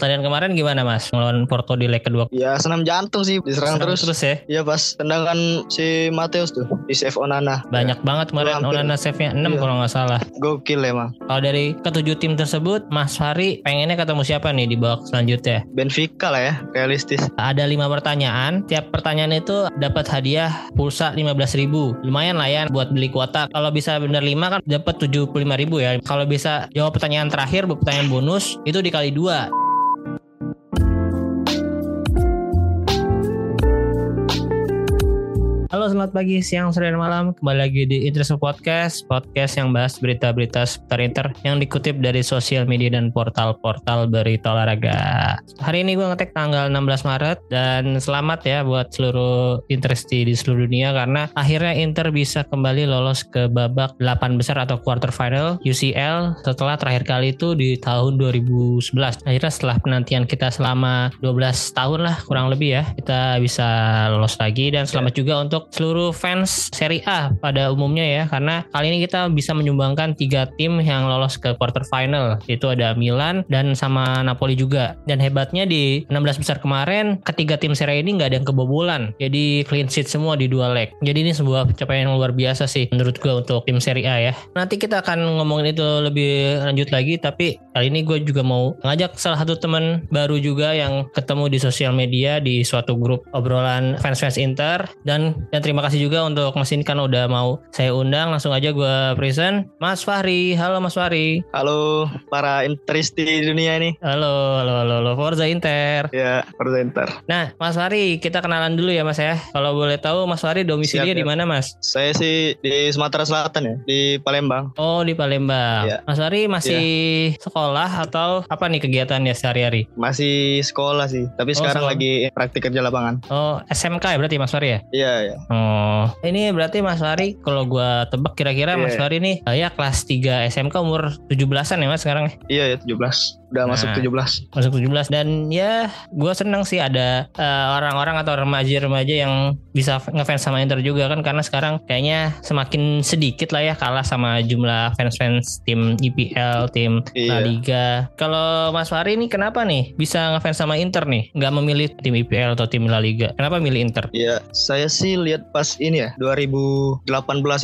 Pertandingan kemarin gimana mas? Melawan Porto di leg kedua. Ya senam jantung sih diserang Serang terus. terus ya. Iya pas tendangan si Mateus tuh di save Onana. Banyak banget kemarin Hampir. Onana save-nya 6 Iya. kalau nggak salah. Gokil emang. Kalau dari ketujuh tim tersebut, Mas Fahri pengennya ketemu siapa nih di babak selanjutnya? Benfica lah ya, realistis. Ada lima pertanyaan. Tiap pertanyaan itu dapat hadiah pulsa 15.000. Lumayan lah ya buat beli kuota. Kalau bisa bener 5 kan dapat 75.000 ya. Kalau bisa jawab pertanyaan terakhir, pertanyaan bonus itu dikali dua. Halo selamat pagi, siang, sore, dan malam. Kembali lagi di Interest Podcast Podcast yang bahas berita-berita seputar Inter Yang dikutip dari sosial media dan portal-portal berita olahraga. Hari ini gue ngetek tanggal 16 Maret Dan selamat ya buat seluruh Interesti di seluruh dunia Karena akhirnya Inter bisa kembali lolos ke babak 8 besar atau quarter final UCL Setelah terakhir kali itu di tahun 2011 Akhirnya setelah penantian kita selama 12 tahun lah kurang lebih ya Kita bisa lolos lagi. Dan selamat juga untuk seluruh fans Serie A pada umumnya ya. Karena kali ini kita bisa menyumbangkan tiga tim yang lolos ke quarter final. Itu ada Milan dan sama Napoli juga. Dan hebatnya di 16 besar kemarin ketiga tim Serie ini nggak ada yang kebobolan. Jadi clean sheet semua di dua leg. Jadi ini sebuah pencapaian yang luar biasa sih menurut gue untuk tim Serie A ya. Nanti kita akan ngomongin itu lebih lanjut lagi tapi kali ini gue juga mau ngajak salah satu teman baru juga yang ketemu di sosial media di suatu grup obrolan fans-fans Inter dan terima kasih juga untuk Mas ini kan udah mau saya undang langsung aja gue present Mas Fahri halo Mas Fahri Halo para interisti di dunia ini. halo halo halo, halo. Forza Inter Ya, presenter. nah Mas Fahri kita kenalan dulu ya Mas ya kalau boleh tahu Mas Fahri domisilinya di ya. mana Mas Saya sih di Sumatera Selatan ya, di Palembang. Oh di Palembang Iya. Mas Fahri masih sekolah atau apa nih kegiatannya sehari-hari Masih sekolah sih, tapi Oh, sekarang sekolah. lagi praktik kerja lapangan. Oh SMK ya berarti Mas Fahri ya Iya, ya. Oh, ini berarti Mas Fahri kalau gua tebak kira-kira Mas Iya. Fahri nih eh, ya kelas 3 SMK umur 17-an ya Mas sekarang ya? Iya ya, 17. Udah Nah. masuk 17. Masuk 17 dan ya gua seneng sih ada eh, orang-orang atau remaja-remaja yang bisa ngefans sama Inter juga kan karena sekarang kayaknya semakin sedikit lah ya kalah sama jumlah fans-fans tim IPL, tim La Iya. Liga. Kalau Mas Fahri nih kenapa nih bisa ngefans sama Inter nih? Nggak memilih tim IPL atau tim La Liga. Kenapa milih Inter? Iya, saya sih lihat pas ini ya 2018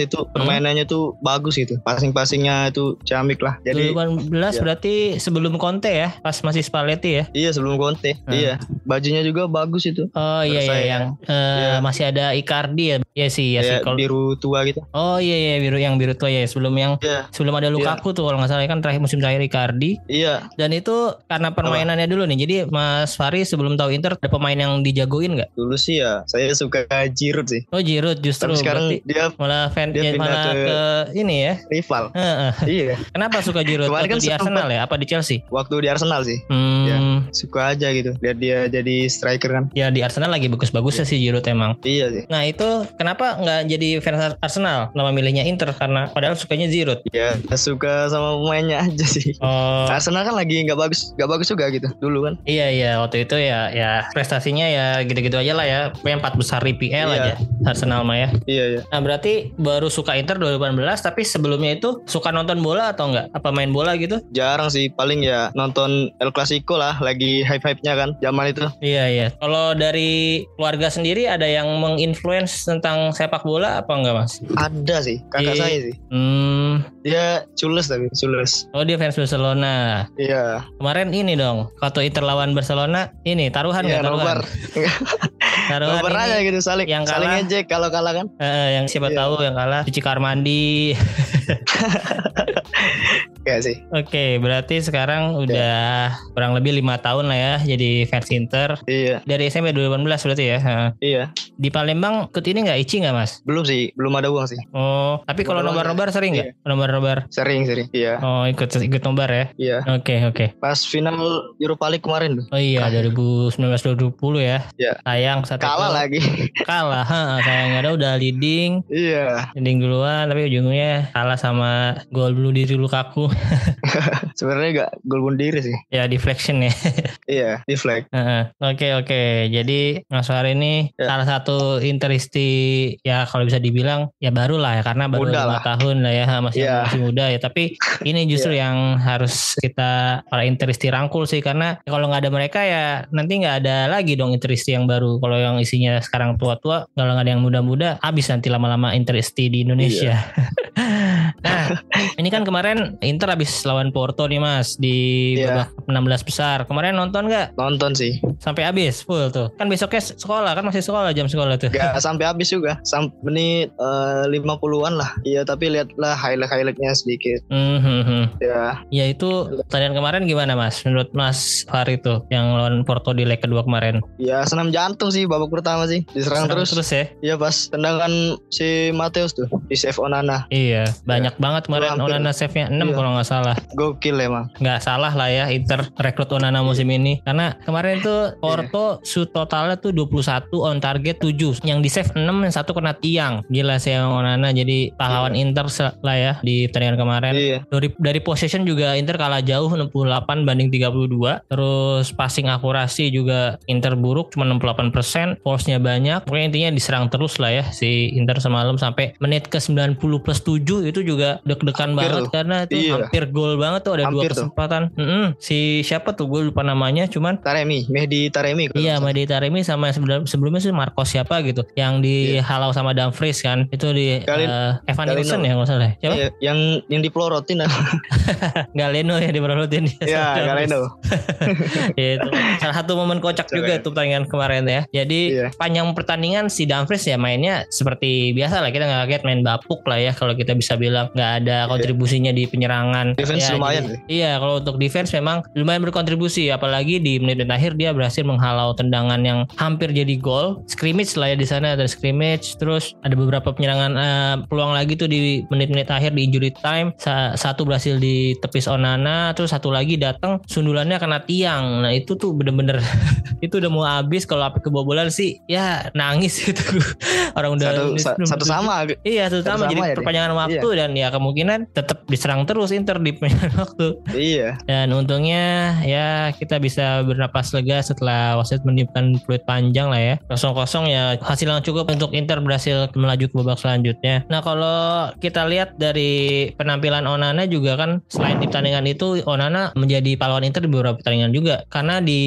itu Hmm? permainannya tuh bagus gitu. Passing-passingnya itu ciamik lah. Jadi 2018 iya. berarti sebelum Conte ya, pas masih Spalletti ya. iya sebelum Conte. Hmm. Iya, bajunya juga bagus itu. Oh iya iya yang eh, Iya. masih ada Icardi ya. Iya sih ya sih. Kayak Kalau- biru tua gitu. Oh iya iya biru yang biru tua ya sebelum yang Iya, sebelum ada Lukaku tuh kalau nggak salah kan terakhir musim terakhir Icardi iya. dan itu karena permainannya dulu nih. Jadi Mas Fari sebelum tahu Inter ada pemain yang dijagoin nggak? Dulu sih ya saya suka Giroud sih. Oh Giroud justru Tapi sekarang berarti dia malah fan dia ya, malah ke... ke- ini ya. rival. Heeh. iya, Kenapa suka Giroud? Kemarin kan di Arsenal ya? Apa di Chelsea? waktu di Arsenal sih. Hmm. Iya. Suka aja gitu. Lihat dia jadi striker kan. Ya di Arsenal lagi bagus-bagusnya sih Giroud emang. Iya sih. Nah itu kenapa nggak jadi fans Arsenal? Nama milihnya Inter karena padahal sukanya Giroud. Ya, suka sama pemainnya aja sih. Oh Arsenal kan lagi nggak bagus, nggak bagus juga gitu dulu kan. iya iya waktu itu ya ya prestasinya ya gitu-gitu aja lah ya. Pokoknya empat besar IPL Iya. aja Arsenal mah ya. Iya ya. Nah berarti baru suka Inter 2018 tapi sebelumnya itu suka nonton bola atau enggak? Apa main bola gitu? Jarang sih, paling ya nonton El Clasico lah, lagi hype-hype-nya kan zaman itu. Iya iya. Kalau dari keluarga sendiri ada yang menginfluence tentang sepak bola apa enggak mas? Ada sih, kakak Di- saya sih. Hmm. Dia cules tapi cules. Oh dia fans Barcelona. Iya. Kemarin ini dong, waktu Inter lawan Barcelona, ini taruhan Iya, nggak taruhan? nobar. Taruhan Nobar ini, aja gitu saling yang saling ngejek kalau kalah kan. eh, yang siapa Iya. tahu yang kalah cuci kamar mandi. Sih. Oke, berarti sekarang udah kurang lebih lima tahun lah ya jadi fans Inter. Iya, Dari SMP 2018 berarti ya. Heeh. iya. Di Palembang ikut ini nggak Ici nggak mas? Belum sih, belum ada uang sih. Oh, tapi kalau nobar-nobar sering nggak? Nobar-nobar. Sering sering. Iya, Oh, ikut ikut nobar ya. iya. Oke, oke. Pas final Europa League kemarin tuh. Oh iya, 2019-2020 ya. Iya. Sayang satu Kalah gol. lagi. Kalah, ha, sayang ada udah leading, iya. leading duluan tapi ujungnya kalah sama gol bunuh diri Lukaku. Sebenarnya enggak gol bunuh diri sih. ya deflection ya. Iya. Heeh. Oke oke. Jadi Mas Fahri ini Ya. salah satu interisti ya kalau bisa dibilang ya baru lah ya karena baru Muda lima lah. tahun lah ya masih Ya. masih muda ya. Tapi ini justru yang harus kita para interisti rangkul sih karena kalau nggak ada mereka ya nanti nggak ada lagi dong interisti yang baru. Kalau yang isinya sekarang tua-tua kalau nggak ada yang muda-muda habis nanti lama-lama interisti di Indonesia. nah ini kan kemarin Inter habis lawan Porto nih Mas di Iya. babak 16 besar. Kemarin nonton nggak? Nonton sih. sampai habis full tuh kan besoknya sekolah kan masih sekolah jam sekolah tuh Gak sampai habis juga. Sampai menit eh, 50-an lah. Iya, tapi lihatlah highlight-highlightnya sedikit. Hmm, hmm. Ya, ya itu pertandingan kemarin gimana mas menurut mas Fahri tuh yang lawan Porto di leg kedua kemarin ya senam jantung sih babak pertama sih. Diserang Serang terus. terus ya Iya pas tendangan si Mateus tuh di save Onana. iya banyak banget kemarin Hampir. Onana save nya 6 Iya. kalau nggak salah. Gokil emang. nggak salah lah ya Inter rekrut Onana musim ini. Karena kemarin tuh Porto shoot totalnya tuh 21 on target 7 yang di save 6 yang satu kena tiang. Gila sih emang Onana jadi pahlawan Inter se- lah ya di pertandingan kemarin. Iya. dari dari possession juga Inter kalah jauh 68 banding 32 terus passing akurasi juga Inter buruk cuma 68% force-nya banyak. Pokoknya intinya diserang terus lah ya si Inter semalam sampai menit ke 90 plus 7 itu juga deg-degan banget karena itu Iya. Hampir gol banget tuh ada dua Hampir tuh. kesempatan Mm-mm. si siapa tuh gue lupa namanya cuman Taremi, Mehdi Taremi. Iya. Madi Taremi sama sebelum sebelumnya sih Marcos siapa gitu, yang dihalau sama Dumfries kan, itu di Iya. Galin- eh, Evan Galino. Nilsson ya nggak salah. Siapa? Iya, yang yang dipelorotin ah. Galeno ya di Berlutin. Iya, Galeno. Ya, itu salah satu momen kocak juga tuh pertandingan kemarin ya. Jadi Iya. panjang pertandingan si Dumfries ya mainnya seperti biasa lah kita nggak kaget main bapuk lah ya kalau kita bisa bilang nggak ada kontribusinya di penyerangan. Iya. Defense Ya, lumayan jadi-. Iya kalau untuk defense memang lumayan berkontribusi apalagi di menit-menit akhir dia berhasil menghalau tendangan yang hampir jadi gol. Scrimmage lah ya di sana ada scrimmage terus ada beberapa penyerangan eh, peluang lagi tuh di menit-menit akhir di injury time Sa- satu berhasil ditepis Onana terus satu lagi datang sundulannya kena tiang. Nah itu tuh bener-bener itu udah mau habis kalau api kebobolan sih ya nangis itu orang udah Satu, menit sa- 97. satu sama. Iya satu Satu sama sama jadi ya, perpanjangan waktu dan ya kemungkinan tetap diserang terus Inter di perpanjangan waktu Iya. dan untungnya ya kita bisa bernapas lega setelah wasit meniupkan peluit panjang lah ya kosong-kosong ya hasil yang cukup untuk Inter berhasil melaju ke babak selanjutnya nah kalau kita lihat dari penampilan Onana juga kan selain di pertandingan itu Onana menjadi pahlawan Inter di beberapa pertandingan juga karena di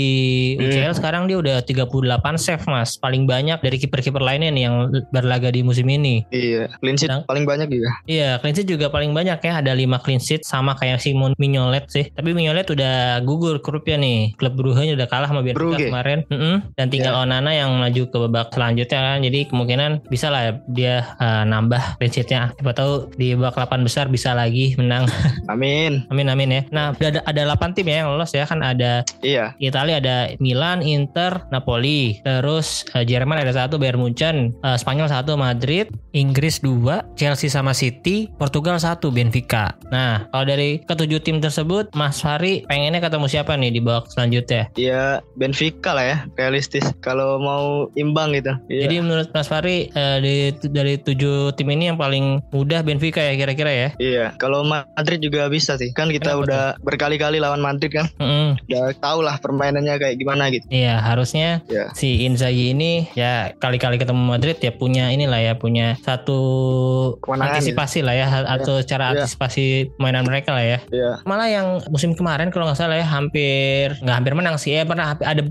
Hmm. UCL sekarang dia udah 38 save mas paling banyak dari kiper-kiper lainnya nih yang berlaga di musim ini Iya. Clean sheet Sedang- paling banyak juga. Iya, clean sheet juga paling banyak ya. Ada 5 clean sheet sama kayak Simon Mignolet sih. Tapi Mignolet udah gugur grupnya nih. Klub Brugge udah kalah sama Benfica Brugge. kemarin. Mm-mm. Dan tinggal Ya. Onana yang maju ke babak selanjutnya kan. Jadi kemungkinan bisa lah dia eh, nambah clean. Siapa tahu di babak 8 besar bisa lagi menang. Amin. amin amin ya. Nah, ada, ada 8 tim ya yang lolos ya kan ada Iya. Italia ada Milan, Inter, Napoli, terus eh, Jerman ada satu, Bayern Munchen, eh, Spanyol satu, Madrid, Inggris dua, Chelsea sama City, Portugal satu, Benfica. Nah, kalau dari ketujuh tim tersebut, Mas Fari pengennya ketemu siapa nih di babak selanjutnya? Ya Benfica lah ya, realistis. Kalau mau imbang gitu. Iya. Jadi menurut Mas Fari eh, di, dari tujuh tim ini yang paling mudah Benfica ya kira-kira ya? Iya, kalau Madrid juga bisa sih. Kan kita Kenapa udah berkali-kali lawan Madrid kan. Mm-mm. Udah tau lah permainannya kayak gimana gitu. Iya harusnya Iya. si Inzaghi ini ya kali-kali ketemu Madrid ya punya inilah ya punya satu Kemenangan antisipasi lah ya atau cara Iya. antisipasi mainan mereka lah ya. Iya. Malah yang musim kemarin kalau nggak salah ya hampir nggak hampir menang sih ya pernah ada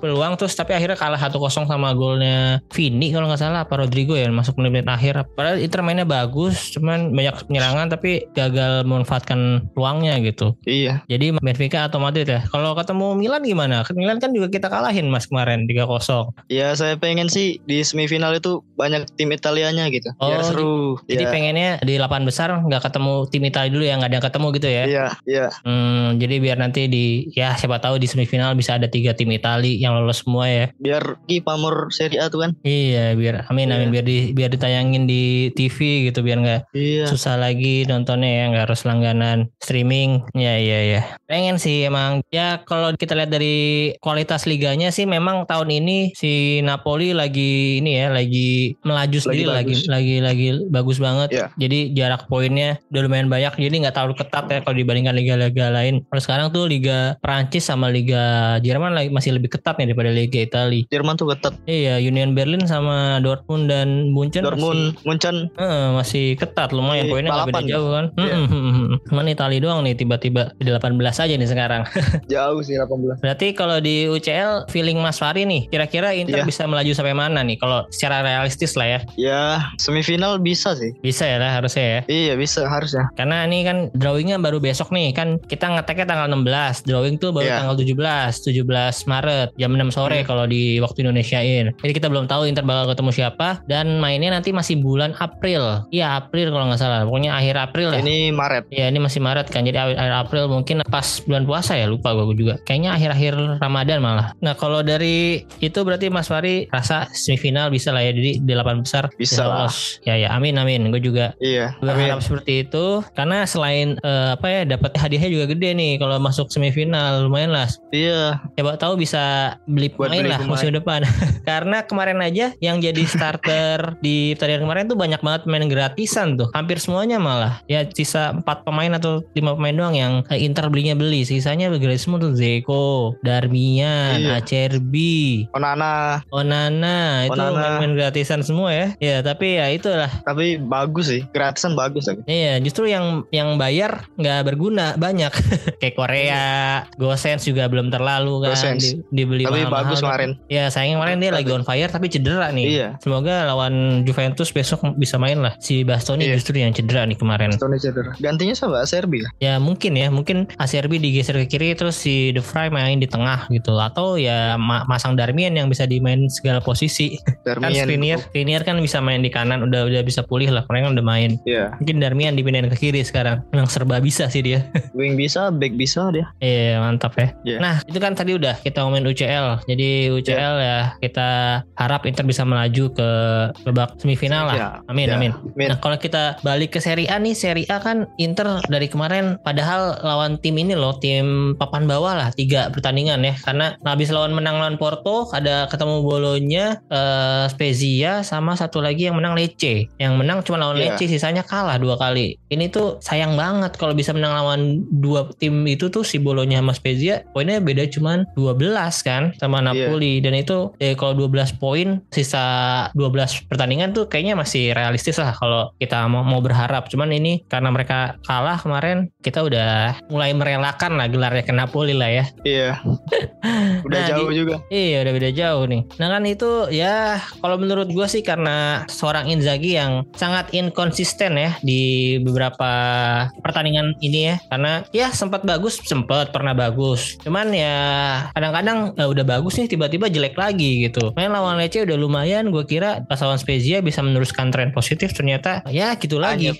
peluang terus tapi akhirnya kalah 1-0 sama golnya Vini kalau nggak salah apa Rodrigo ya masuk menit-menit akhir. Padahal Inter mainnya bagus cuman banyak penyerangan tapi gagal memanfaatkan peluangnya gitu. Iya. Jadi Benfica atau Madrid ya. Kalau ketemu Milan gimana? Milan kan juga kita kalahin Mas kemarin 3-0. Ya saya pengen sih di semifinal itu banyak tim Italianya gitu. Biar Oh, seru. Jadi Iya. pengennya di 8 besar nggak ketemu tim Italia dulu ya nggak ada yang ketemu gitu ya. Iya, iya. Hmm, jadi biar nanti di ya siapa tahu di semifinal bisa ada tiga tim Italia yang lolos semua ya. Biar Ki pamor Serie A tuh kan. Iya biar amin amin Iya. biar di biar ditayangin di TV gitu biar nggak Iya. susah lagi nontonnya ya nggak harus langganan streaming ya iya ya pengen sih emang ya kalau kita lihat dari kualitas liganya sih memang tahun ini si Napoli lagi ini ya lagi melaju sendiri lagi bagus. lagi lagi, bagus banget Iya. jadi jarak poinnya udah lumayan banyak jadi nggak terlalu ketat ya kalau dibandingkan liga-liga lain kalau sekarang tuh liga Prancis sama liga Jerman lagi masih lebih ketat nih daripada liga Italia Jerman tuh ketat. iya Union Berlin sama Dortmund dan Munchen masih- Dortmund, Munchen. Eh, masih ketat lumayan Di poinnya nggak beda jauh kan. Iya. Mm-mm. Cuman Itali doang nih tiba-tiba di 18 aja nih sekarang. Jauh sih 18. Berarti kalau di UCL feeling Mas Fari nih, kira-kira Inter Iya. bisa melaju sampai mana nih? Kalau secara realistis lah ya. Ya, semifinal bisa sih. Bisa ya lah harusnya ya. Iya, bisa harusnya. Karena ini kan drawingnya baru besok nih. Kan kita ngeteknya tanggal 16 drawing tuh baru Iya. tanggal 17 17 Maret jam 6 sore Hmm. kalau di waktu Indonesiain. Jadi kita belum tahu Inter bakal ketemu siapa. Dan mainnya nanti masih bulan April. Iya April kalau nggak salah. Pokoknya akhir April lah Ini Maret. Ya ini masih Maret kan. Jadi akhir, April mungkin pas bulan puasa ya. Lupa gue juga. Kayaknya akhir-akhir Ramadan malah. Nah kalau dari itu berarti Mas Fari rasa semifinal bisa lah ya. Jadi delapan besar Bisa lah. lolos. ya ya. Amin amin. Gue juga Iya. berharap Amin. seperti itu. Karena selain eh, apa ya dapat hadiahnya juga gede nih kalau masuk semifinal lumayan lah Iya. coba tahu bisa beli Buat pemain beli lah pemain. musim depan karena kemarin aja yang jadi starter di pertandingan kemarin tuh banyak banget pemain gratisan tuh hampir semuanya malah ya sisa empat pemain atau lima pemain doang yang Inter belinya beli sisanya gratis semua tuh Zeko Darmian Iya. Acerbi Onana. Onana itu Onana. pemain gratisan semua ya ya tapi ya itulah Tapi bagus sih. Gratisan bagus lagi. Iya, justru yang yang bayar nggak berguna banyak. Kayak Korea, Gosens juga belum terlalu kan di- dibeli Tapi mahal-mahal. bagus kemarin. Ya sayangnya kemarin dia lagi on fire tapi cedera nih. Iya. Semoga lawan Juventus besok bisa main lah. Si Bastoni Iya. justru yang cedera nih kemarin. Tony cedera. Gantinya siapa? Serbi ya? Ya mungkin ya, mungkin ACRB digeser ke kiri terus si De Vrij main di tengah gitu. Atau ya ma- masang Darmian yang bisa dimain segala posisi. kan Darmian. Skriniar, Skriniar kan bisa main di kanan udah udah bisa pulih lah. Kemarin kan udah main. Iya. Mungkin Darmian dipindahin ke kiri sekarang. Memang serba bisa sih dia. Wing bisa, back bisa dia. Iya mantap ya. Iya. Nah itu kan tadi udah kita ngomongin UCL. Jadi UCL ya kita harap Inter bisa melaju ke babak semifinal lah. Ya, Amin ya. amin. Amin. Nah kalau kita balik ke Serie A nih Serie A kan Inter dari kemarin padahal lawan tim ini loh tim papan bawah lah tiga pertandingan ya karena habis lawan menang lawan Porto ada ketemu Bolonya eh, Spezia sama satu lagi yang menang Lecce yang menang cuma lawan Iya. Lecce sisanya kalah dua kali ini tuh sayang banget kalau bisa menang lawan dua tim itu tuh si Bolonya sama Spezia poinnya beda cuman 12 kan sama Iya. Napoli dan itu eh, kalau 12 poin sisa 12 pertandingan tuh kayaknya masih realistis lah kalau kita mau, mau berharap cuman ini karena mereka kalah kemarin kita udah mulai merelakan lah gelarnya ke Napoli lah ya Iya. Udah Nah, jauh di- juga. Iya udah beda jauh nih. Nah kan itu ya kalau menurut gue sih karena seorang Inzaghi yang sangat inkonsisten ya di beberapa pertandingan ini ya. Karena ya sempat bagus, sempat pernah bagus. Cuman ya kadang-kadang eh, udah bagus nih tiba-tiba jelek lagi gitu. Main lawan Lecce udah lumayan. Gue kira pas lawan Spezia bisa meneruskan tren positif. Ternyata ya gitu lagi.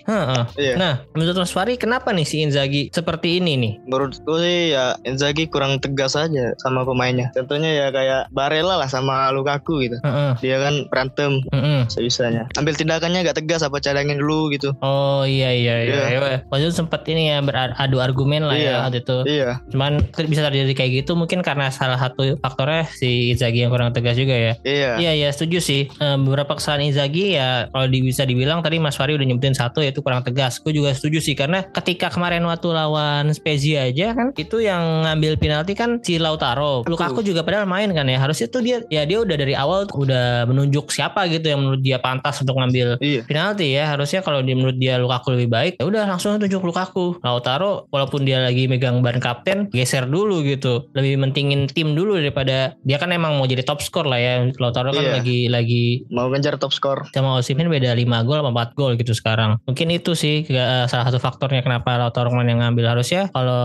Iya. Nah menurut Mas Fari kenapa nih si Inzaghi seperti ini nih? Menurutku sih ya Inzaghi kurang tegas aja sama pemainnya. Contohnya ya kayak Barella lah sama Lukaku gitu. Heeh. Dia kan berantem Heeh. sebisanya. Ambil tindakannya gak tegas apa cadangin dulu gitu. Oh iya iya iya. Iya. iya. Itu sempat ini ya beradu argumen lah Iya. ya waktu itu. Iya. Cuman bisa terjadi kayak gitu mungkin karena salah satu faktornya si Inzaghi yang kurang tegas juga ya. Iya. Iya iya setuju sih. Eh, beberapa kesalahan Inzaghi ya kalau di- bisa dibilang tadi Mas Fari udah nyebutin satu yaitu kurang tegas. Gue juga setuju sih karena ketika kemarin waktu lawan Spezia aja kan itu yang ngambil penalti kan si Lautaro. Lukaku juga padahal main kan ya. Harusnya tuh dia ya dia udah dari awal udah menunjuk siapa gitu yang menurut dia pantas untuk ngambil Iya. penalti ya harusnya kalau dia menurut dia Lukaku lebih baik ya udah langsung tunjuk Lukaku Lautaro walaupun dia lagi megang ban kapten geser dulu gitu lebih mentingin tim dulu daripada dia kan emang mau jadi top skor lah ya Lautaro kan Iya. lagi lagi Mau ngejar top skor. sama Osimhen beda 5 gol sama 4 gol gitu sekarang mungkin itu sih eh, salah satu faktornya kenapa Lautaro kemarin yang ngambil harusnya kalau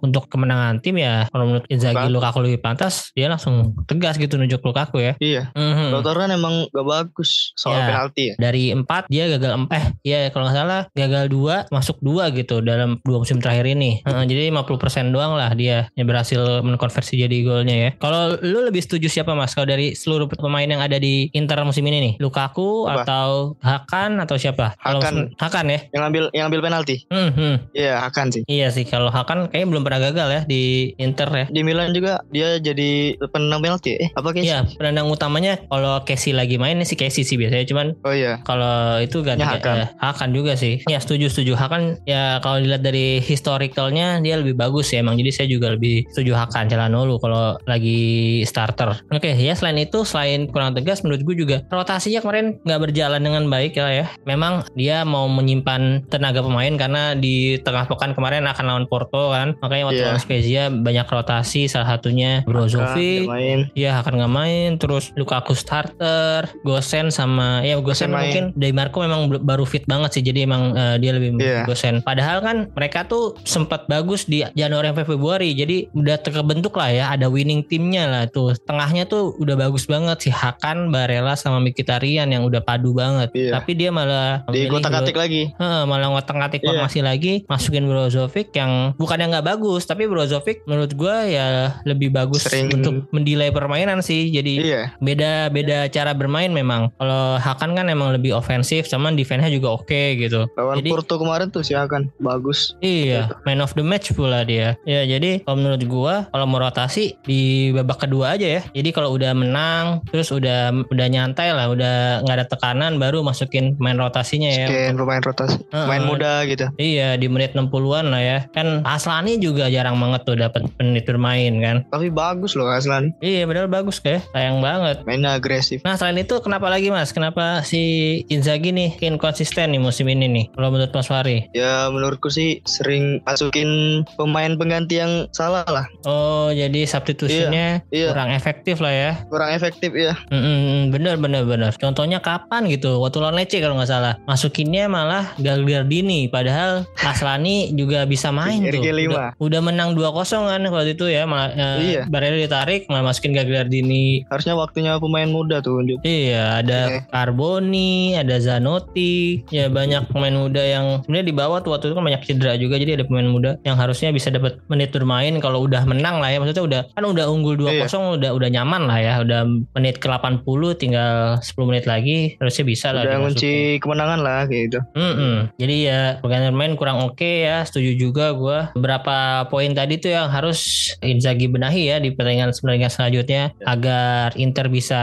untuk kemenangan tim ya kalau menurut Inzaghi Lukaku lebih pantas dia langsung tegas gitu nunjuk Lukaku ya Iya. Mhm. Lautaro kan emang gak bagus soal Ya. penalti ya. dari empat dia gagal eh ya kalau nggak salah gagal dua masuk gitu dalam dua musim terakhir ini. Heeh, jadi 50% doang lah dia yang berhasil menkonversi jadi golnya ya. Kalau lu lebih setuju siapa Mas? Kalau dari seluruh pemain yang ada di Inter musim ini nih, Lukaku Apa? atau Hakan atau siapa? Kalau Hakan. Hakan ya. Yang ambil yang ambil penalti. Hmm, hmm. Iya, akan sih. Iya sih kalau Hakan kayaknya belum pernah gagal ya di Inter ya. Di Milan juga dia jadi penendang penalti. Eh, apa guys? Iya, penendang utamanya kalau Casey lagi main sih Casey sih biasanya cuman Oh iya. kalau itu ganti Ya, Hakan. eh, Hakan juga sih. Ya setuju setuju Hakan ya kalau dilihat dari historicalnya dia lebih bagus ya emang. Jadi saya juga lebih setuju Hakan Calhanoglu kalau lagi starter. Oke ya selain itu selain kurang tegas menurut gue juga rotasinya kemarin nggak berjalan dengan baik ya ya. Memang dia mau menyimpan tenaga pemain karena di tengah pekan kemarin akan lawan Porto kan. Makanya waktu lawan Spezia banyak rotasi salah satunya Brozovic, Akan main. Iya akan nggak main terus Lukaku starter, Gosen sama ya Gosen Gosen main. mungkin Di Marco memang baru fit banget sih jadi emang eh, dia lebih Iya. Gosen. Padahal kan mereka tuh sempat bagus di Januari sampai Februari jadi udah terbentuk lah ya ada winning timnya lah tuh. Tengahnya tuh udah bagus banget sih Hakan, Barella sama Mkhitaryan yang udah padu banget. Iya. Tapi dia malah Di kotak-katik lagi. Heeh, malah ngotak-ngatik Iya. formasi lagi masukin Brozovic yang bukannya nggak bagus tapi Brozovic menurut gua ya lebih bagus Sering- untuk mendelay permainan sih jadi Iya. beda beda cara bermain memang kalau Hakan kan emang lebih ofensif cuman defense-nya juga oke gitu Lawan Jadi- Porto kemarin tuh sih akan bagus. Iya, man of the match pula dia. Ya, jadi kalau menurut gua kalau mau rotasi di babak kedua aja ya. Jadi kalau udah menang, terus udah udah nyantai lah, udah nggak ada tekanan, baru masukin main rotasinya ya. Scan pemain rotasi. Heeh. Main muda gitu. Iya di menit 60-an lah ya. Kan Aslani juga jarang banget tuh dapat menit bermain kan. Tapi bagus loh Aslan. Iya benar bagus kayak sayang banget. Mainnya agresif. Nah selain itu kenapa lagi mas? Kenapa si Inzaghi nih konsisten nih musim ini nih? Kalau menurut Mas Fahri? Ya menurutku sih sering masukin pemain pengganti yang salah lah. Oh jadi substitusinya Iya. kurang efektif lah ya? Kurang efektif ya. Mm-mm, bener bener bener. Contohnya kapan gitu? Waktu lawan Lecce kalau nggak salah. Masukinnya malah Gagliardini. Padahal Aslani juga bisa main tuh. RG5. Udah, udah menang 2-0 kan waktu itu ya. Malah, eh, Iya. Barella ditarik malah masukin Gagliardini. Harusnya waktunya pemain muda tuh unjuk. Iya, ada Oke. Carboni, ada Zanotti, ya banyak pemain muda yang sebenarnya di bawah tuh waktu itu kan banyak cedera juga, jadi ada pemain muda yang harusnya bisa dapat menit bermain kalau udah menang lah ya, maksudnya udah kan udah unggul 2-0 udah udah nyaman lah ya, udah menit ke 80 tinggal 10 menit lagi harusnya bisa lah. Udah kunci kemenangan lah kayak gitu. Mm-mm. Jadi ya pergantian main kurang oke ya, setuju juga gue. Beberapa poin tadi tuh yang harus Inzaghi benahi ya di pertandingan pertandingan selanjutnya agar Inter bisa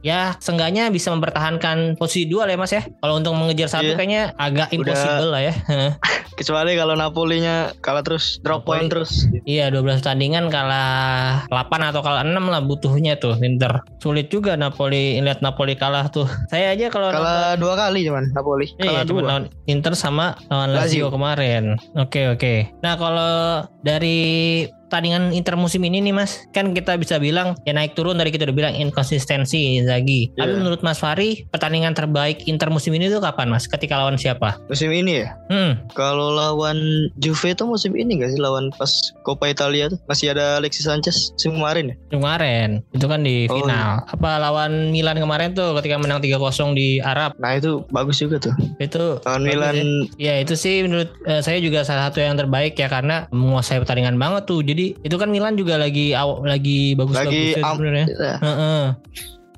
ya seenggaknya bisa mempertahankan posisi dua lah ya mas ya. Kalau untuk mengejar satu Iya. kayaknya agak Udah- impossible lah ya. Kecuali kalau Napolinya kalah terus drop Napoli. point terus. Iya 12 pertandingan kalah 8 atau kalah 6 lah butuhnya tuh Inter. Sulit juga Napoli lihat Napoli kalah tuh. Saya aja kalau Kalah dua kali cuman Napoli. Iya, Kalah cuma dua. lawan Inter sama lawan Lazio, Lazio. kemarin. Oke, oke. Nah, kalau dari pertandingan Inter musim ini nih Mas, kan kita bisa bilang ya naik turun dari kita udah bilang inkonsistensi Inzaghi. Tapi Iya. menurut Mas Fari, pertandingan terbaik Inter musim ini tuh kapan Mas? Ketika lawan siapa? Musim ini ya. Hmm, Kalau lawan Juve itu musim ini gak sih lawan pas Coppa Italia tuh masih ada Alexis Sanchez musim kemarin ya. kemarin. Itu kan di Oh, final. Apa lawan Milan kemarin tuh ketika menang 3-0 di Arab. Nah itu bagus juga tuh. Itu Lawan Milan ya. Ya itu sih menurut eh, saya juga salah satu yang terbaik ya karena menguasai pertandingan banget tuh. Jadi itu kan Milan juga lagi lagi bagus-bagus lagi ya am- sebenarnya. ya, Heeh.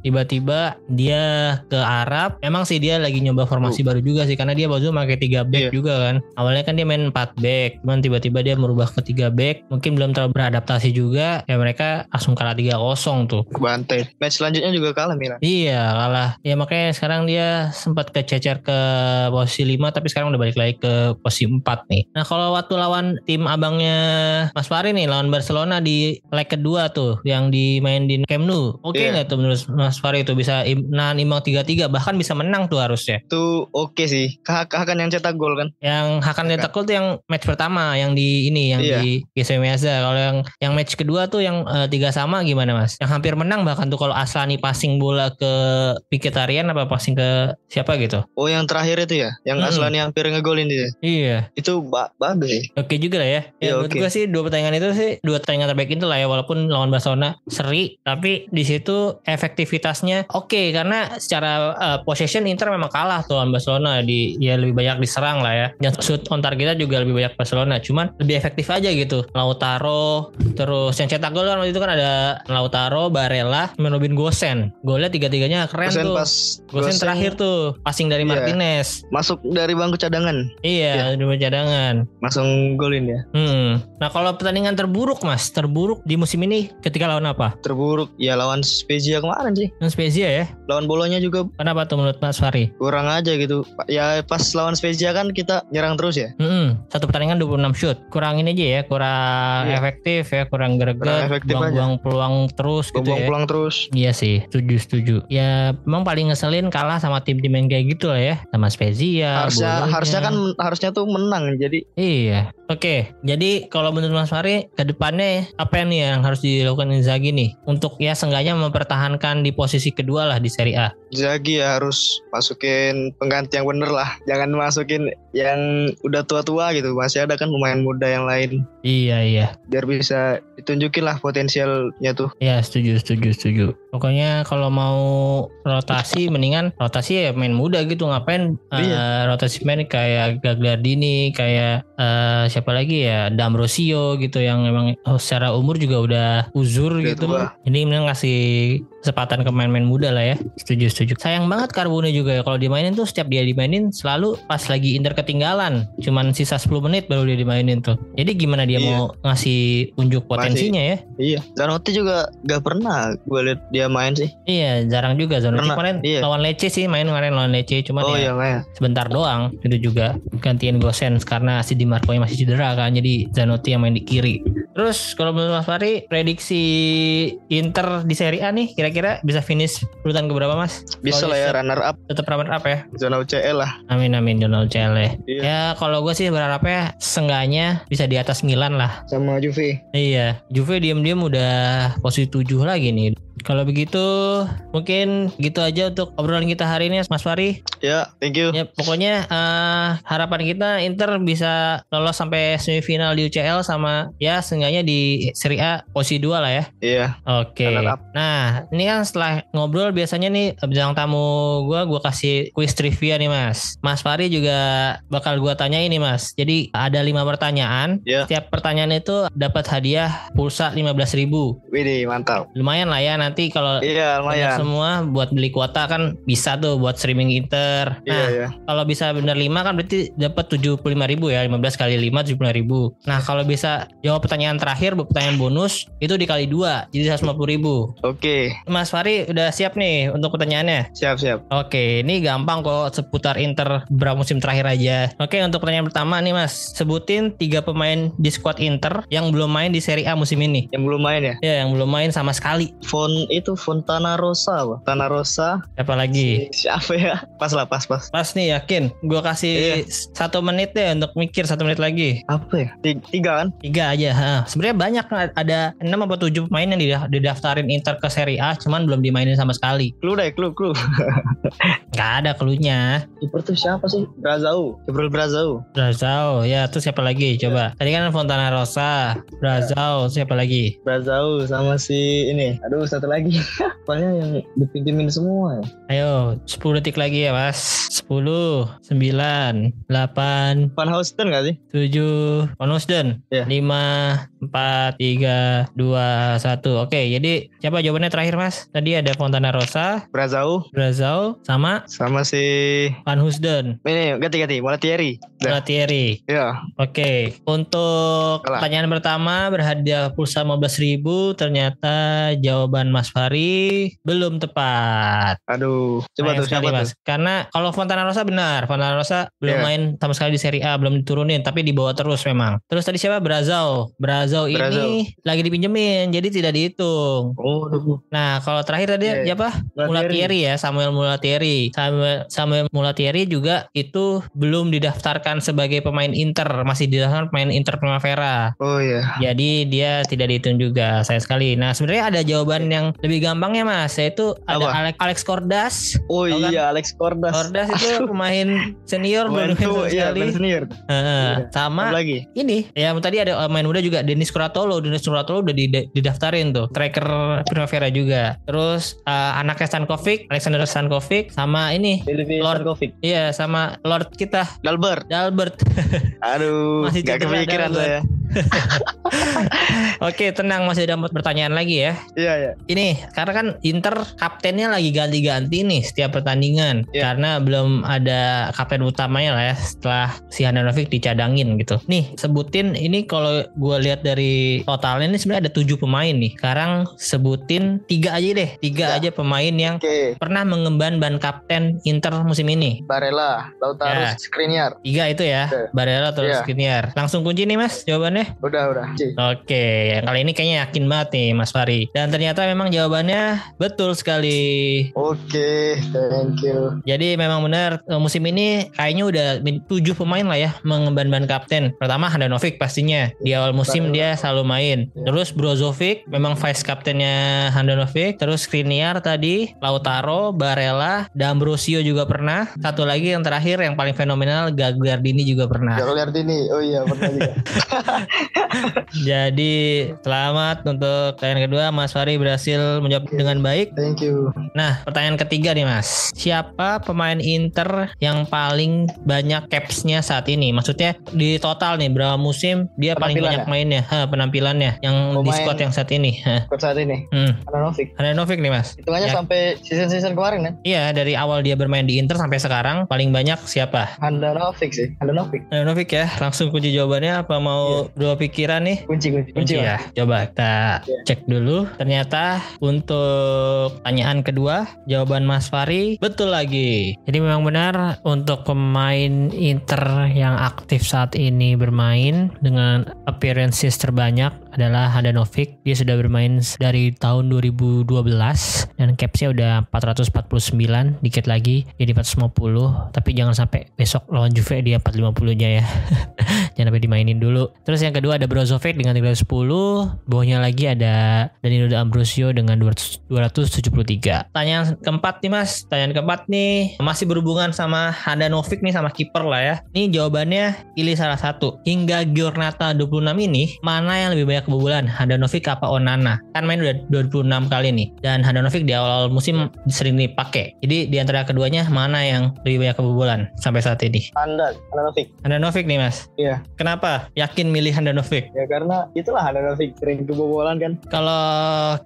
Tiba-tiba dia ke Arab. Emang sih dia lagi nyoba formasi baru juga sih karena dia baru pakai 3 back. Iya. juga kan. Awalnya kan dia main 4 back, cuman tiba-tiba dia merubah ke 3 back. Mungkin belum terlalu beradaptasi juga. Ya mereka langsung kalah 3-0 tuh. kebantai. Match selanjutnya juga kalah Milan. Iya kalah. Ya makanya sekarang dia sempat kececer ke posisi 5 tapi sekarang udah balik lagi ke posisi 4 nih. Nah kalau waktu lawan tim abangnya Mas Fari nih lawan Barcelona di leg kedua tuh yang dimain di Camp Nou. Oke Iya. nggak tuh menurut Mas Fari itu bisa nahan imbang 3-3 bahkan bisa menang tuh harusnya. Itu oke sih. Kah Hakan yang cetak gol kan. Yang Hakan nyetak gol tuh yang match pertama yang di ini yang Iya. di GC Meazza. Kalau yang yang match kedua tuh yang eh, tiga sama gimana Mas? Yang hampir menang bahkan tuh kalau Aslani passing bola ke Mkhitaryan apa passing ke siapa gitu. Oh yang terakhir itu ya. Yang Mm-mm. Aslani hampir ngegolin dia. Iya, Itu ba- bagus sih. oke juga lah ya. Ya menurut oke. gue sih dua pertandingan itu sih dua pertandingan terbaik itu lah ya walaupun lawan Barcelona seri, tapi di situ efektivitas efektivitasnya oke karena secara uh, possession Inter memang kalah tuh lawan Barcelona di ya lebih banyak diserang lah ya. Dan shoot on targetnya juga lebih banyak Barcelona. Cuman lebih efektif aja gitu. Lautaro terus yang cetak gol kan waktu itu kan ada Lautaro, Barella, Robin Gosen. Golnya tiga-tiganya keren Gosen tuh. pas Gosen Gosen terakhir tuh passing dari Iya. Martinez. masuk dari bangku cadangan, Iya, di cadangan. langsung golin ya. Hmm. Nah kalau pertandingan terburuk mas, terburuk di musim ini ketika lawan apa? Terburuk ya lawan Spezia kemarin sih. Lawan Spezia ya? Lawan bolonya juga Kenapa tuh menurut Mas Fari? kurang aja gitu. Ya pas lawan Spezia kan kita nyerang terus ya. Hmm, satu pertandingan 26 shoot. Kurang ini aja ya, kurang Iya. efektif ya, kurang greget, buang-buang peluang terus gitu Buang ya. pulang terus. Iya sih, setuju setuju. Ya memang paling ngeselin kalah sama tim-tim yang kayak gitu lah ya, sama Spezia. harusnya harusnya kan harusnya tuh menang. Jadi Iya. Oke, jadi kalau menurut Mas Fari ke depannya apa nih yang harus dilakukan Inzaghi nih untuk ya seenggaknya mempertahankan di posisi kedua lah di Serie A. Zagi ya harus masukin pengganti yang bener lah. Jangan masukin yang udah tua-tua gitu. Masih ada kan pemain muda yang lain. Iya iya. Biar bisa ditunjukin lah potensialnya tuh. Ya setuju setuju setuju. Pokoknya kalau mau rotasi mendingan rotasi ya main muda gitu ngapain eh, Iya. rotasi main kayak Gagliardini kayak eh, siapa lagi ya D'Ambrosio gitu yang memang secara umur juga udah uzur Udah gitu. tua. Jadi mending ngasih kesempatan ke main-main muda lah ya. Setuju setuju. Sayang banget Carbone juga ya kalau dimainin tuh setiap dia dimainin selalu pas lagi Inter ketinggalan. Cuman sisa 10 menit baru dia dimainin tuh. Jadi gimana dia Iya. mau ngasih unjuk potensinya ya? Iya. Zanotti juga gak pernah gue liat dia main sih. Iya, jarang juga Zanotti Pernah, kemarin iya. lawan Lecce sih main kemarin lawan Lecce cuman oh ya iya ya. sebentar doang itu juga gantiin Gosens karena si Di Marco masih cedera kan jadi Zanotti yang main di kiri. Terus kalau menurut Mas Fari prediksi Inter di Serie A nih kira-kira bisa finish urutan keberapa Mas? Bisa lah ya bisa runner up Tetap runner up ya. zona UCL lah. Amin amin Donald Cele. Iya. Ya kalau gue sih berharapnya seenggaknya bisa di atas Milan lah. Sama Juve. Iya, Juve diam-diam udah posisi 7 lagi nih. Kalau begitu mungkin gitu aja untuk obrolan kita hari ini Mas Fari. Ya, thank you. Ya pokoknya eh, harapan kita Inter bisa lolos sampai semifinal di UCL sama ya seenggaknya di Serie A posisi 2 lah ya. Iya. Oke. Up. Nah, ini kan setelah ngobrol biasanya nih bintang tamu gua gua kasih quiz trivia nih Mas. Mas Fari juga bakal gua tanya ini Mas. Jadi ada lima pertanyaan. Ya. Setiap pertanyaan itu dapat hadiah pulsa 15.000 Widih, mantap. Lumayan lah ya nanti kalau Iya, lumayan. semua buat beli kuota kan bisa tuh buat streaming Inter. Iya, Nah, iya. kalau bisa bener 5 kan berarti dapat 75.000 ya. 15 kali 5 75.000. Nah, kalau bisa jawab pertanyaan terakhir buat pertanyaan bonus itu dikali 2 jadi 150.000. Oke, Mas Fari udah siap nih untuk pertanyaannya? siap siap. Oke, ini gampang kok seputar Inter beberapa musim terakhir aja. Oke, untuk pertanyaan pertama nih Mas. Sebutin tiga pemain di squad Inter yang belum main di Serie A musim ini. Yang belum main ya? Ya, yang belum main sama sekali. Font itu Fontana Rosa, apa? Fontana Rosa. Siapa lagi? Siapa ya? Pas lah, pas pas. Pas nih yakin. Gue kasih satu menit deh untuk mikir satu menit lagi. Apa ya? Tiga, tiga kan? Tiga aja. Ha. Sebenarnya banyak ada enam atau tujuh pemain yang dida- didaftarin Inter ke Serie A, cuman belum dimainin sama sekali. Clue deh, clue, clue. Gak ada klunya. Kiper tuh siapa sih? Brazau. Kiper Brazau. Brazau, ya terus siapa lagi? Coba. Tadi kan Fontana Rosa, Brazau, siapa lagi? Brazau sama si ini. Aduh, satu lagi. Pokoknya yang dipinjemin semua ya. Ayo, 10 detik lagi ya mas 10 9 8 Van Housten gak sih? 7 Onusden Iya. 5 4 3 2 1 Oke jadi siapa jawabannya terakhir mas Tadi ada Fontana Rosa Brazau Brazau sama sama si Van Husden ini ganti-ganti, Molatieri. Dah. Thierry Ya, Oke, untuk Kalah. pertanyaan pertama berhadiah pulsa 15.000 ternyata jawaban Mas Fari belum tepat. aduh. Coba Sayang tuh sekali, siapa Mas. tuh? Karena kalau Fontana Rosa benar, Fontana Rosa belum Iya. main sama sekali di Serie A, belum diturunin, tapi dibawa terus memang. Terus tadi siapa? Brazau. Brazau ini Brazau. lagi dipinjemin, jadi tidak dihitung. Oh, aduh. Nah, kalau terakhir tadi Iya, iya. siapa? Mulatieri ya, Samuel Mulatieri. Samuel, Samuel Mulatieri juga itu belum didaftarkan sebagai pemain Inter, masih didaftarkan pemain Inter Primavera. Oh iya. Jadi dia tidak dihitung juga, saya sekali. Nah, sebenarnya ada jawaban yang lebih gampang ya, Mas. Yaitu ada Apa? Alex, Alex Kordas. Oh kan? iya, Alex Kordas. Kordas itu pemain senior Main sama iya, sekali. main senior. Heeh. Iya. sama Apa lagi? ini yang tadi ada main muda juga Denis Denis Kuratolo. Denis Kuratolo udah dida- didaftarin tuh. Striker Primavera juga. Terus eh, anaknya Stankovic, Alexander Stankovic sama ini Lord. Covid. Iya sama Lord kita Dalbert. Dalbert. Aduh, Masih gak kepikiran saya. Oke tenang masih ada pertanyaan lagi ya. Iya, iya. Ini karena kan Inter kaptennya lagi ganti-ganti nih setiap pertandingan Iya. karena belum ada kapten utamanya lah ya setelah si Handanovic dicadangin gitu. Nih sebutin ini kalau gue lihat dari totalnya ini sebenarnya ada tujuh pemain nih. Sekarang sebutin tiga aja deh, tiga Ya. aja pemain yang Oke, pernah mengemban ban kapten Inter musim ini. Barella, Lautaro, Ya. Skriniar. Tiga itu ya, Oke. Barella terus Iya. Skriniar. Langsung kunci nih mas jawabannya. Udah, udah. Oke, yang kali ini kayaknya yakin banget nih Mas Fari. Dan ternyata memang jawabannya betul sekali. Oke, thank you. Jadi memang benar eh, musim ini kayaknya udah tujuh pemain lah ya mengemban ban kapten. Pertama Handanovic pastinya di awal musim dia selalu main. Terus Brozovic memang vice kaptennya Handanovic. Terus Skriniar tadi, Lautaro, Barella, D'Ambrosio juga pernah. Satu lagi yang terakhir yang paling fenomenal Gagliardini juga pernah. Gak lihat ini. Oh iya, pernah juga. Jadi selamat untuk pertanyaan kedua Mas Fari berhasil menjawab dengan baik. Thank you. Nah pertanyaan ketiga nih Mas, siapa pemain Inter yang paling banyak capsnya saat ini? Maksudnya di total nih berapa musim dia paling banyak ya? mainnya, ha, penampilannya yang di Pemain- squad yang saat ini. Ha. Buat saat ini. Hmm. Handanovic. Handanovic nih Mas. Hitungannya Ya. sampai season-season kemarin kan? Iya dari awal dia bermain di Inter sampai sekarang paling banyak siapa? Handanovic sih. Handanovic. Handanovic ya. Langsung kunci jawabannya apa mau dua pikiran nih? Kunci, kunci. kunci Mas. ya. Coba kita Iya. cek dulu. Ternyata untuk pertanyaan kedua jawaban Mas Fari betul lagi. Jadi memang benar untuk pemain Inter yang aktif saat ini bermain dengan appearances terbanyak adalah Handanovic. Dia sudah bermain dari tahun 2012 dan capsnya udah 449 dikit lagi jadi 450 tapi jangan sampai besok lawan Juve dia 450 nya ya. Jangan sampai dimainin dulu. Terus yang kedua ada Brozovic dengan 310 bawahnya lagi ada Danilo D'Ambrosio dengan 200 273 tanyaan keempat nih mas. Tanyaan keempat nih. Masih berhubungan sama Handanovic nih sama kiper lah ya. Ini jawabannya pilih salah satu. Hingga Giornata 26 ini mana yang lebih banyak kebobolan Handanovic apa Onana kan main udah 26 kali nih dan Handanovic di awal musim sering dipakai jadi di antara keduanya mana yang lebih banyak kebobolan sampai saat ini Handal, Handanovic. Handanovic nih mas Iya. kenapa yakin milih Handanovic Ya karena itulah Handanovic sering kebobolan kan. Kalau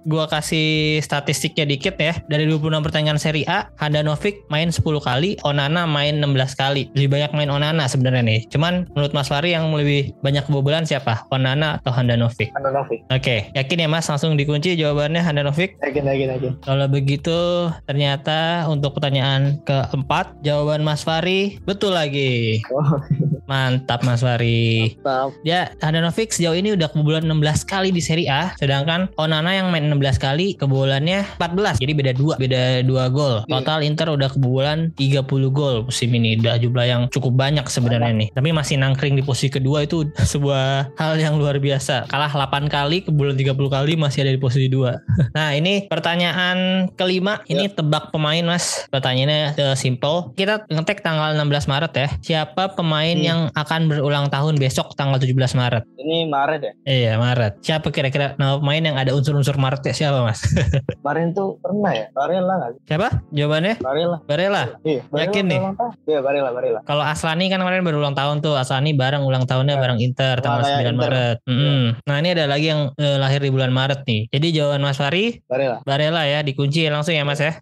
gua kasih statistiknya dikit ya, dari 26 pertandingan Serie A, Handanovic main 10 kali, Onana main 16 kali. Lebih banyak main Onana sebenarnya nih. Cuman menurut Mas Fari yang lebih banyak kebobolan siapa? Onana atau Handanovic? Handanovic. Oke, yakin ya Mas langsung dikunci jawabannya Handanovic? Yakin, yakin, yakin. Kalau begitu ternyata untuk pertanyaan keempat jawaban Mas Fari betul lagi. Oh, Mantap Mas Fari. mantap. Ya, Handanovic sejauh ini udah kebobolan 16 kali di Serie A, sedangkan Onana yang main 16 kali kebobolannya 14. Jadi beda dua, beda dua gol. Iya. Total Inter udah kebobolan 30 gol musim ini. Udah jumlah yang cukup banyak sebenarnya nih. Tapi masih nangkring di posisi kedua itu sebuah hal yang luar biasa. Kalah 8 kali, kebobolan 30 kali masih ada di posisi 2. nah, ini pertanyaan kelima. Ini tebak pemain, Mas. Pertanyaannya eh, simple. Kita ngetek tanggal 16 Maret ya. Siapa pemain Hmm. yang akan berulang tahun besok tanggal 17 Maret? Ini Maret ya. Iya Maret. Siapa kira-kira nama pemain yang ada unsur-unsur Maret ya siapa mas? Kemarin tuh pernah ya. Barella nggak siapa? Jawabannya Barella. Barella. Iya. Barella Yakin nih? Iya, Barella, Barella. Kalau Aslani kan kemarin baru ulang tahun tuh. Aslani bareng ulang tahunnya Ya. bareng Inter tanggal kayak 9 Inter. Maret. Mm-mm. Nah ini ada lagi yang eh, lahir di bulan Maret nih. Jadi jawaban Mas Fari Barella. Barella ya dikunci langsung ya Mas ya.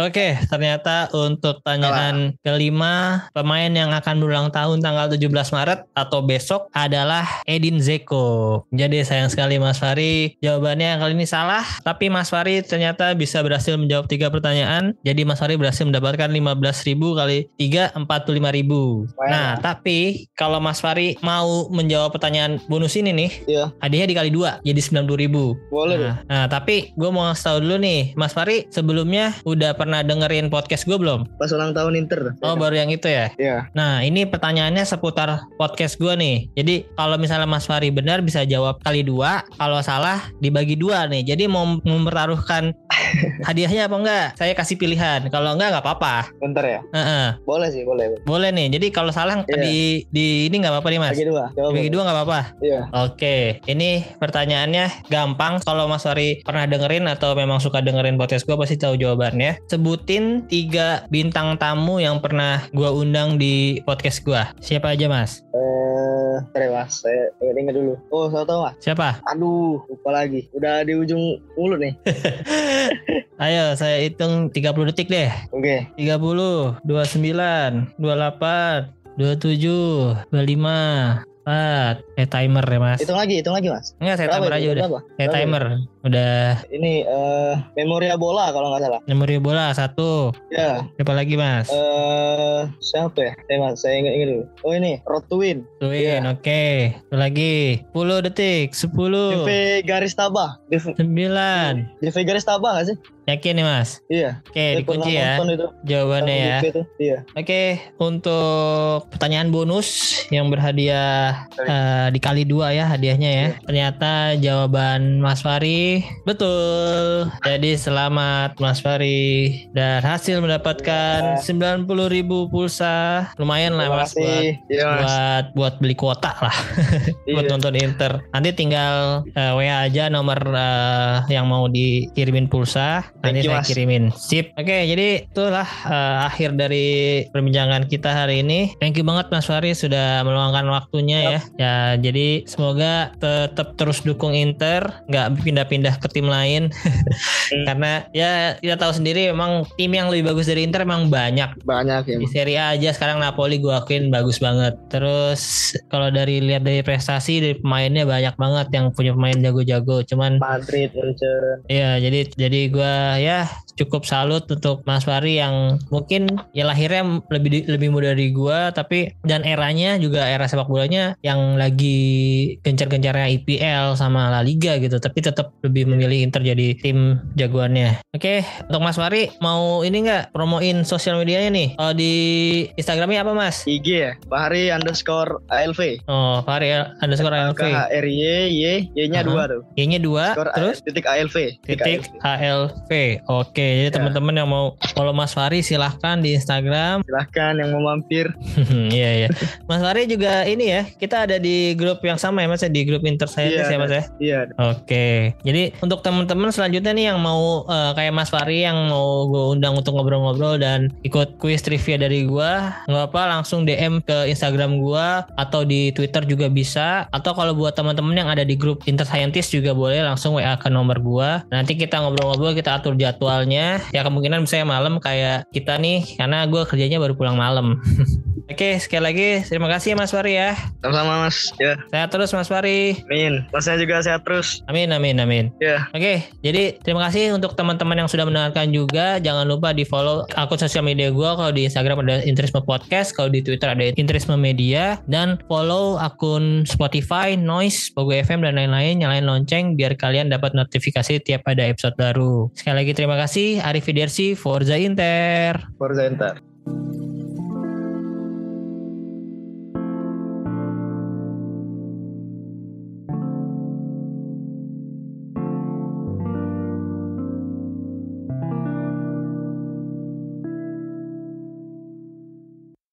Oke, ternyata untuk pertanyaan kelima pemain yang akan berulang tahun tanggal 17 Maret atau besok adalah Edin Zeko. Jadi sayang sekali Mas Fari, jawabannya kali ini salah. Tapi Mas Fari ternyata bisa berhasil menjawab tiga pertanyaan. Jadi Mas Fari berhasil mendapatkan 15.000 kali 3 45.000. Nah, tapi kalau Mas Fari mau menjawab pertanyaan bonus ini nih, Iya. hadiahnya dikali dua jadi 90.000. Boleh deh. Nah, nah, tapi gue mau ngasih tahu dulu nih, Mas Fari sebelumnya sebelumnya udah pernah dengerin podcast gue belum? Pas ulang tahun Inter. Oh baru yang itu ya? Iya. Nah ini pertanyaannya seputar podcast gue nih. Jadi kalau misalnya Mas Fari benar bisa jawab kali dua. Kalau salah dibagi dua nih. Jadi mau mempertaruhkan hadiahnya apa enggak? Saya kasih pilihan. Kalau enggak nggak apa-apa. Bentar ya. Heeh. Boleh sih, boleh. Boleh nih. Jadi kalau salah Iya. di di ini nggak apa-apa nih Mas. Bagi dua. Dibagi boleh. dua nggak apa-apa. Iya. Oke, ini pertanyaannya gampang. Kalau Mas Fari pernah dengerin atau memang suka dengerin podcast gue pasti tahu jawabannya. Sebutin tiga bintang tamu yang pernah gue undang di podcast gue. Siapa aja Mas? Eh, ya, Mas. Saya ingat dulu. Oh, saya tahu Mas. Siapa? Aduh, lupa lagi. Udah di ujung mulut nih. Ayo saya hitung 30 detik deh. Oke. 30, 29, 28, 27, 25, 4. Eh timer ya Mas. Hitung lagi, hitung lagi, Mas. Enggak saya Berapa timer itu? aja udah. Saya Berapa timer. Udah Ini eh Memoria Bola kalau nggak salah. memori bola satu. Ya. Siapa lagi Mas? Eh, siapa ya? Eh, Mas, saya ingat ingat dulu. Oh, ini Road to Win. Tuin, Iya. oke. Satu lagi. 10 detik. 10. DV garis tabah. DV, 9. DV garis tabah nggak sih? Yakin nih mas? Iya. Oke, Saya dikunci ya itu. jawabannya ya. Itu. Iya. Oke, untuk pertanyaan bonus yang berhadiah eh, dikali dua ya hadiahnya ya. Ternyata jawaban Mas Fari betul. Jadi selamat Mas Fari dan hasil mendapatkan 90.000 pulsa. Lumayan lah mas buat. Iya, Mas. buat buat beli kuota lah buat Iya. nonton Inter. Nanti tinggal eh, WA aja nomor eh, yang mau dikirimin pulsa. Nanti you, saya Mas. kirimin. Sip. Oke, jadi itulah eh, akhir dari perbincangan kita hari ini. Thank you banget Mas Fari sudah meluangkan waktunya ya. Ya, jadi semoga tetap terus dukung Inter, nggak pindah-pindah ke tim lain. Karena ya kita tahu sendiri memang tim yang lebih bagus dari Inter memang banyak. Banyak ya. Di Serie A aja sekarang Napoli gue akuin bagus banget. Terus kalau dari lihat dari prestasi dari pemainnya banyak banget yang punya pemain jago-jago. Cuman Madrid, Munchen. ya jadi jadi gue ya cukup salut untuk Mas Fari yang mungkin ya lahirnya lebih lebih muda dari gue tapi dan eranya juga era sepak bolanya yang lagi gencar-gencarnya IPL sama La Liga gitu tapi tetap lebih memilih Inter jadi tim jagoannya. Oke, untuk Mas Fari mau ini nggak promoin sosial medianya nih? Oh di Instagramnya apa Mas? IG ya. Bahari underscore ALV. Oh, Fahri underscore ALV. KHRY Y Y-nya Aha. dua tuh. Y-nya dua, Skor terus titik ALV. titik ALV. Oke, jadi Ya. teman-teman yang mau follow Mas Fahri silahkan di Instagram. Silahkan yang mau mampir. Iya, iya. Mas Fahri juga ini ya, kita ada di grup yang sama ya Mas ya, di grup Inter Scientist Iya, ya Mas ya. Iya. Oke, jadi untuk teman-teman selanjutnya nih yang mau eh, kayak Mas Fahri yang mau gue undang untuk ngobrol-ngobrol dan ikut kuis trivia dari gue, nggak apa langsung DM ke Instagram gue atau di Twitter juga bisa. Atau kalau buat teman-teman yang ada di grup Inter Scientist juga boleh langsung WA ke nomor gue. Nanti kita ngobrol-ngobrol, kita atur jadwalnya. Ya kemungkinan misalnya malam kayak kita nih, karena gue kerjanya baru pulang malam. Oke, sekali lagi terima kasih ya Mas Fahri ya. Sama-sama Mas. Ya. Sehat terus Mas Fahri. Amin. Masnya juga sehat terus. Amin, amin, amin. Ya. Oke, jadi terima kasih untuk teman-teman yang sudah mendengarkan juga. Jangan lupa di follow akun sosial media gue. Kalau di Instagram ada Interisme Podcast, kalau di Twitter ada Interisme Media, dan follow akun Spotify, Noise, Pogo FM dan lain-lain. Nyalain lonceng biar kalian dapat notifikasi tiap ada episode baru. Sekali lagi terima kasih. Arif Fidersi, Forza Inter. Forza Inter.